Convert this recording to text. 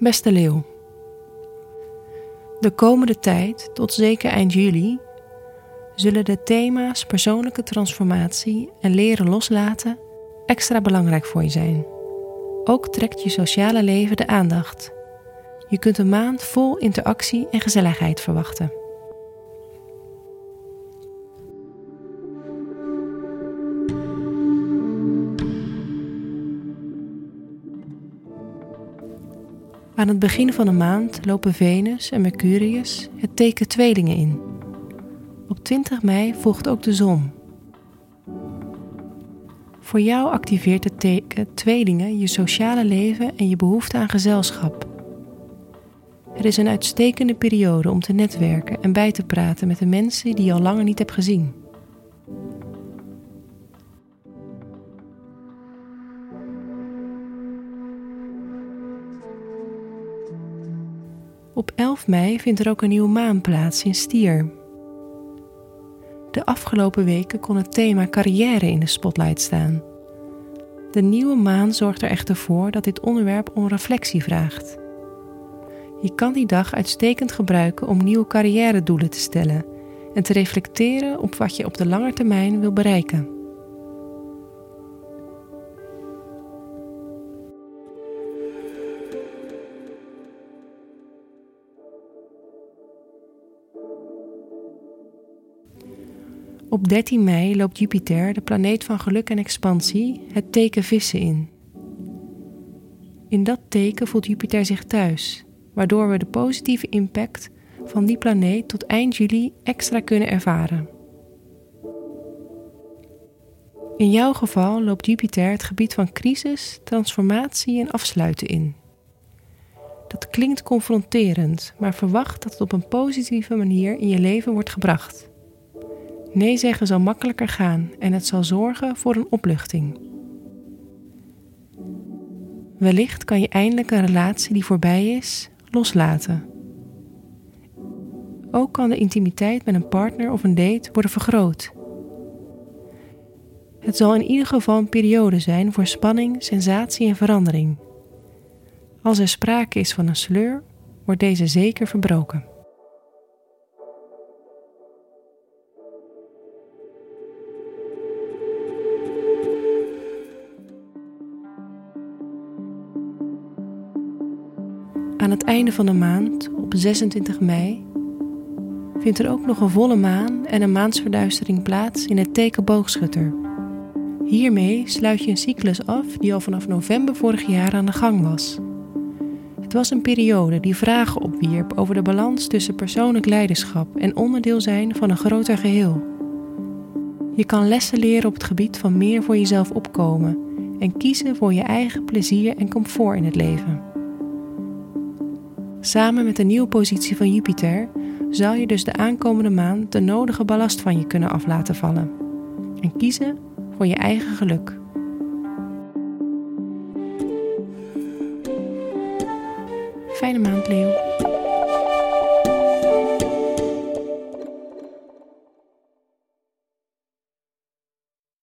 Beste leeuw. De komende tijd, tot zeker eind juli, zullen de thema's persoonlijke transformatie en leren loslaten extra belangrijk voor je zijn. Ook trekt je sociale leven de aandacht. Je kunt een maand vol interactie en gezelligheid verwachten. Aan het begin van de maand lopen Venus en Mercurius het teken tweelingen in. Op 20 mei volgt ook de zon. Voor jou activeert het teken tweelingen je sociale leven en je behoefte aan gezelschap. Het is een uitstekende periode om te netwerken en bij te praten met de mensen die je al langer niet hebt gezien. Op 11 mei vindt er ook een nieuwe maan plaats in Stier. De afgelopen weken kon het thema carrière in de spotlight staan. De nieuwe maan zorgt er echter voor dat dit onderwerp om reflectie vraagt. Je kan die dag uitstekend gebruiken om nieuwe carrière-doelen te stellen en te reflecteren op wat je op de lange termijn wil bereiken. Op 13 mei loopt Jupiter, de planeet van geluk en expansie, het teken vissen in. In dat teken voelt Jupiter zich thuis, waardoor we de positieve impact van die planeet tot eind juli extra kunnen ervaren. In jouw geval loopt Jupiter het gebied van crisis, transformatie en afsluiten in. Dat klinkt confronterend, maar verwacht dat het op een positieve manier in je leven wordt gebracht. Nee zeggen zal makkelijker gaan en het zal zorgen voor een opluchting. Wellicht kan je eindelijk een relatie die voorbij is loslaten. Ook kan de intimiteit met een partner of een date worden vergroot. Het zal in ieder geval een periode zijn voor spanning, sensatie en verandering. Als er sprake is van een sleur, wordt deze zeker verbroken. Aan het einde van de maand, op 26 mei, vindt er ook nog een volle maan en een maansverduistering plaats in het teken boogschutter. Hiermee sluit je een cyclus af die al vanaf november vorig jaar aan de gang was. Het was een periode die vragen opwierp over de balans tussen persoonlijk leiderschap en onderdeel zijn van een groter geheel. Je kan lessen leren op het gebied van meer voor jezelf opkomen en kiezen voor je eigen plezier en comfort in het leven. Samen met de nieuwe positie van Jupiter zal je dus de aankomende maand de nodige ballast van je kunnen af laten vallen en kiezen voor je eigen geluk. Fijne maand, Leo.